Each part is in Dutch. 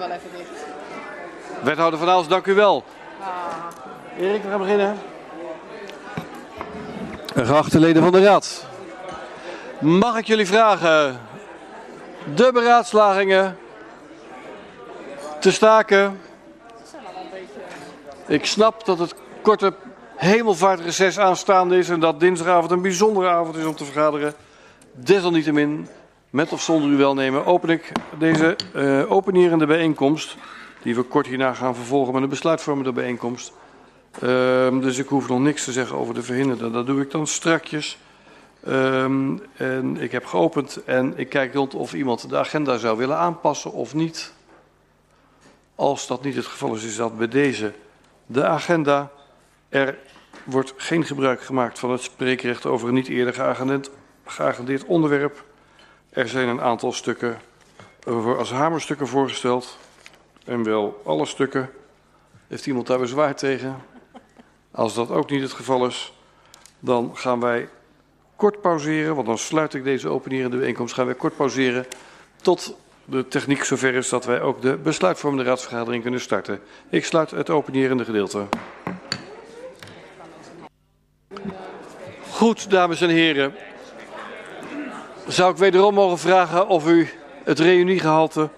Wel even dicht. Wethouder Van Aals, dank u wel. Erik, we gaan beginnen. Geachte leden van de Raad. Mag ik jullie vragen de beraadslagingen te staken? Ik snap dat het korte hemelvaartreces aanstaande is en dat dinsdagavond een bijzondere avond is om te vergaderen. Desalniettemin, met of zonder uw welnemen, open ik deze uh, openierende bijeenkomst, die we kort hierna gaan vervolgen met een besluitvormende bijeenkomst. Uh, dus ik hoef nog niks te zeggen over de verhinderde. Dat doe ik dan strakjes. Um, en ik heb geopend en ik kijk rond of iemand de agenda zou willen aanpassen of niet. Als dat niet het geval is, is dat bij deze de agenda. Er wordt geen gebruik gemaakt van het spreekrecht over een niet eerder geagendeerd onderwerp. Er zijn een aantal stukken als hamerstukken voorgesteld. En wel alle stukken. Heeft iemand daar bezwaar tegen? Als dat ook niet het geval is, dan gaan wij kort pauzeren. Want dan sluit ik deze openierende bijeenkomst. Gaan wij kort pauzeren tot de techniek zover is dat wij ook de besluitvormende raadsvergadering kunnen starten. Ik sluit het openierende gedeelte. Goed, dames en heren. Zou ik wederom mogen vragen of u het reuniegehalte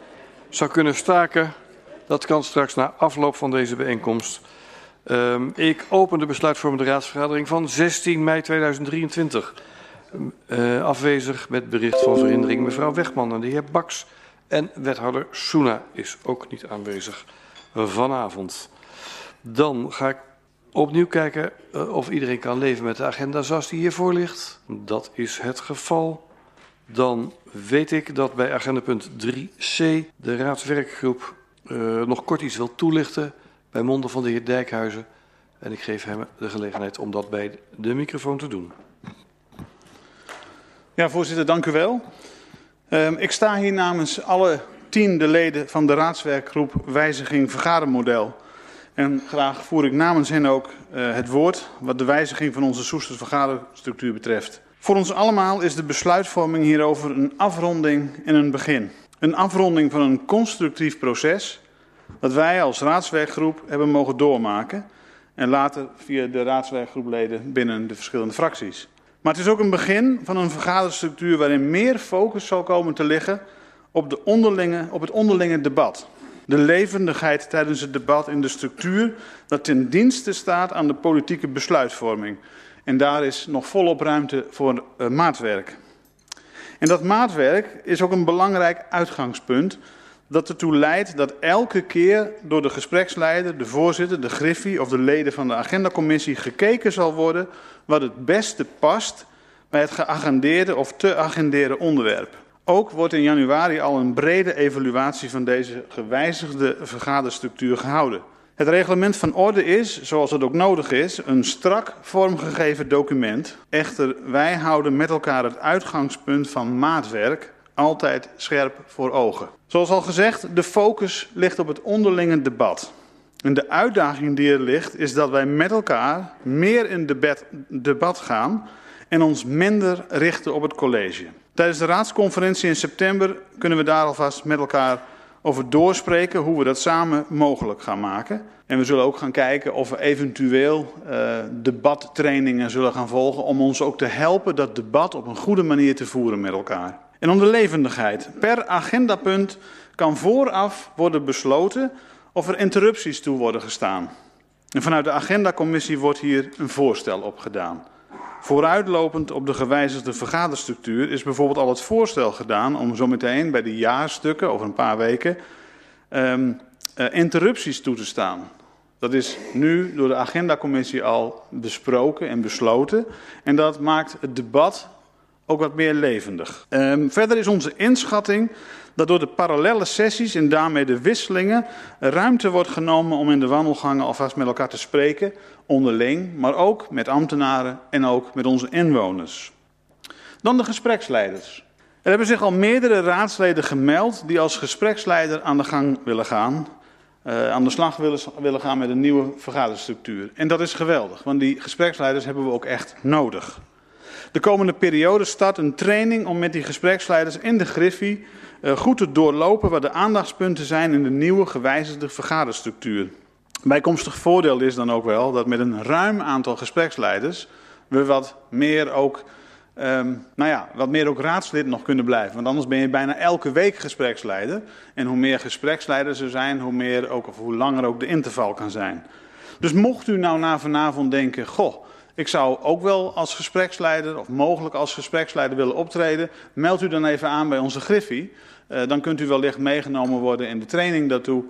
zou kunnen staken? Dat kan straks na afloop van deze bijeenkomst. Um, ik open de besluitvormende raadsvergadering van 16 mei 2023. Uh, afwezig met bericht van verhindering mevrouw Wegman en de heer Baks. En wethouder Soena is ook niet aanwezig vanavond. Dan ga ik opnieuw kijken uh, of iedereen kan leven met de agenda zoals die hiervoor ligt. Dat is het geval. Dan weet ik dat bij agendapunt 3c de raadswerkgroep uh, nog kort iets wil toelichten bij monden van de heer Dijkhuizen. En ik geef hem de gelegenheid om dat bij de microfoon te doen. Ja, voorzitter, dank u wel. Um, ik sta hier namens alle tien de leden van de raadswerkgroep Wijziging Vergadermodel. En graag voer ik namens hen ook uh, het woord wat de wijziging van onze Soesters vergaderstructuur betreft. Voor ons allemaal is de besluitvorming hierover een afronding en een begin. Een afronding van een constructief proces dat wij als raadswerkgroep hebben mogen doormaken. En later via de raadswerkgroepleden binnen de verschillende fracties. Maar het is ook een begin van een vergaderstructuur waarin meer focus zal komen te liggen op, de onderlinge, op het onderlinge debat. De levendigheid tijdens het debat in de structuur dat ten dienste staat aan de politieke besluitvorming. En daar is nog volop ruimte voor uh, maatwerk. En dat maatwerk is ook een belangrijk uitgangspunt dat ertoe leidt dat elke keer door de gespreksleider, de voorzitter, de griffie of de leden van de agendacommissie gekeken zal worden wat het beste past bij het geagendeerde of te agenderen onderwerp. Ook wordt in januari al een brede evaluatie van deze gewijzigde vergaderstructuur gehouden. Het reglement van orde is, zoals het ook nodig is, een strak vormgegeven document. Echter, wij houden met elkaar het uitgangspunt van maatwerk altijd scherp voor ogen. Zoals al gezegd, de focus ligt op het onderlinge debat. En de uitdaging die er ligt, is dat wij met elkaar meer in debat, debat gaan en ons minder richten op het college. Tijdens de raadsconferentie in september kunnen we daar alvast met elkaar over doorspreken hoe we dat samen mogelijk gaan maken. En we zullen ook gaan kijken of we eventueel uh, debattrainingen zullen gaan volgen om ons ook te helpen dat debat op een goede manier te voeren met elkaar. En om de levendigheid. Per agendapunt kan vooraf worden besloten of er interrupties toe worden gestaan. En vanuit de agendacommissie wordt hier een voorstel op gedaan. Vooruitlopend op de gewijzigde vergaderstructuur is bijvoorbeeld al het voorstel gedaan om zometeen bij de jaarstukken over een paar weken um, uh, interrupties toe te staan. Dat is nu door de agendacommissie al besproken en besloten. En dat maakt het debat ook wat meer levendig. Um, verder is onze inschatting dat door de parallelle sessies en daarmee de wisselingen ruimte wordt genomen om in de wandelgangen alvast met elkaar te spreken, onderling, maar ook met ambtenaren en ook met onze inwoners. Dan de gespreksleiders. Er hebben zich al meerdere raadsleden gemeld die als gespreksleider aan de gang willen gaan. Uh, aan de slag willen gaan met een nieuwe vergaderstructuur. En dat is geweldig, want die gespreksleiders hebben we ook echt nodig. De komende periode start een training om met die gespreksleiders in de Griffie uh, goed te doorlopen wat de aandachtspunten zijn in de nieuwe gewijzigde vergaderstructuur. Bijkomstig voordeel is dan ook wel dat met een ruim aantal gespreksleiders we wat meer ook, um, nou ja, wat meer ook raadslid nog kunnen blijven. Want anders ben je bijna elke week gespreksleider. En hoe meer gespreksleiders er zijn, hoe meer ook of hoe langer ook de interval kan zijn. Dus mocht u nou na vanavond denken, goh, ik zou ook wel als gespreksleider of mogelijk als gespreksleider willen optreden, meld u dan even aan bij onze Griffie. Uh, dan kunt u wellicht meegenomen worden in de training daartoe.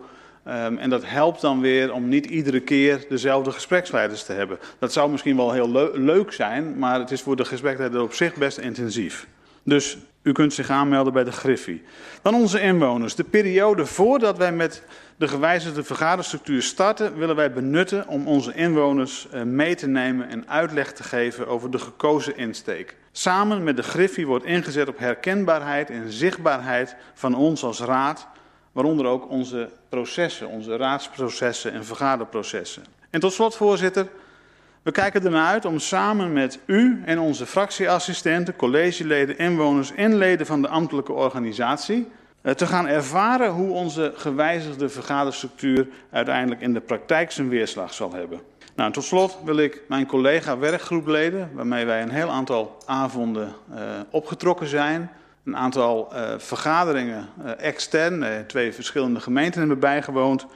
Um, en dat helpt dan weer om niet iedere keer dezelfde gespreksleiders te hebben. Dat zou misschien wel heel le leuk zijn, maar het is voor de gespreksleider op zich best intensief. Dus u kunt zich aanmelden bij de Griffie. Dan onze inwoners. De periode voordat wij met de gewijzigde vergaderstructuur starten, willen wij benutten om onze inwoners uh, mee te nemen en uitleg te geven over de gekozen insteek. Samen met de Griffie wordt ingezet op herkenbaarheid en zichtbaarheid van ons als raad waaronder ook onze processen, onze raadsprocessen en vergaderprocessen. En tot slot, voorzitter, we kijken ernaar uit om samen met u en onze fractieassistenten, collegeleden, inwoners en leden van de ambtelijke organisatie eh, te gaan ervaren hoe onze gewijzigde vergaderstructuur uiteindelijk in de praktijk zijn weerslag zal hebben. Nou, tot slot wil ik mijn collega werkgroepleden, waarmee wij een heel aantal avonden uh, opgetrokken zijn, een aantal uh, vergaderingen uh, extern, twee verschillende gemeenten hebben bijgewoond.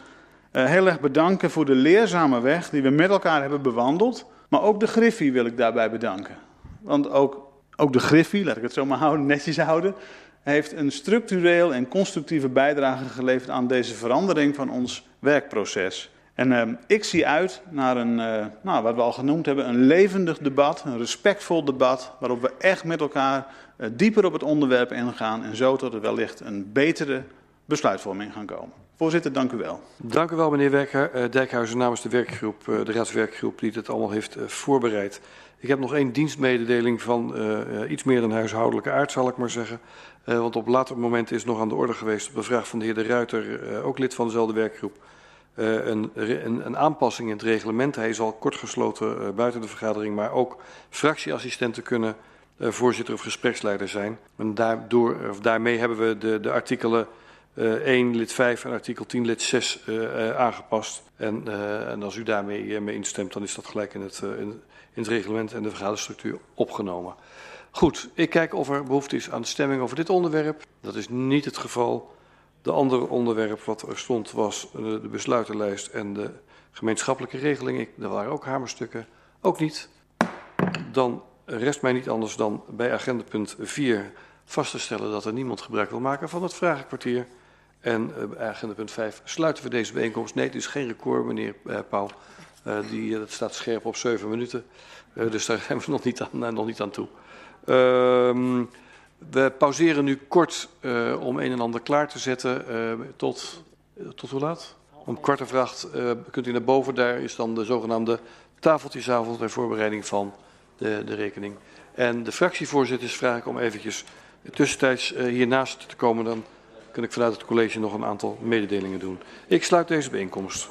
Heel erg bedanken voor de leerzame weg die we met elkaar hebben bewandeld. Maar ook de Griffie wil ik daarbij bedanken. Want ook, ook de Griffie, laat ik het zo maar houden, netjes houden, heeft een structureel en constructieve bijdrage geleverd aan deze verandering van ons werkproces. En uh, ik zie uit naar een, uh, nou, wat we al genoemd hebben, een levendig debat, een respectvol debat, waarop we echt met elkaar uh, dieper op het onderwerp ingaan en zo tot er wellicht een betere besluitvorming gaan komen. Voorzitter, dank u wel. Dank u wel, meneer Werker, Dijkhuizen namens de werkgroep, de raadswerkgroep die dit allemaal heeft voorbereid. Ik heb nog één dienstmededeling van iets meer dan huishoudelijke aard, zal ik maar zeggen. want op later moment is nog aan de orde geweest op de vraag van de heer De Ruiter, ook lid van dezelfde werkgroep een, een, een, aanpassing in het reglement. Hij is al kort gesloten buiten de vergadering, maar ook fractieassistenten kunnen voorzitter of gespreksleider zijn. En daardoor, of daarmee hebben we de, de artikelen 1 lid 5 en artikel 10 lid 6 aangepast. En, en, als u daarmee mee instemt, dan is dat gelijk in het, in, in het reglement en de vergaderstructuur opgenomen. Goed, ik kijk of er behoefte is aan stemming over dit onderwerp. Dat is niet het geval. De andere onderwerp wat er stond was eh, de besluitenlijst en de gemeenschappelijke regeling. Daar waren ook hamerstukken. Ook niet. Dan rest mij niet anders dan bij agendapunt 4 vast te stellen dat er niemand gebruik wil maken van het vragenkwartier. En uh, bij agendapunt 5 sluiten we deze bijeenkomst. Nee, het is geen record, meneer uh, Pauw. Uh, die, dat staat scherp op 7 minuten. dus daar zijn we nog niet aan, nog niet aan toe. Ehm, we pauzeren nu kort om een en ander klaar te zetten. Tot, tot hoe laat? Om kwart over acht kunt u naar boven. Daar is dan de zogenaamde tafeltjesavond ter voorbereiding van de, de rekening. En de fractievoorzitters vraag ik om eventjes tussentijds hiernaast te komen. Dan kan ik vanuit het college nog een aantal mededelingen doen. Ik sluit deze bijeenkomst.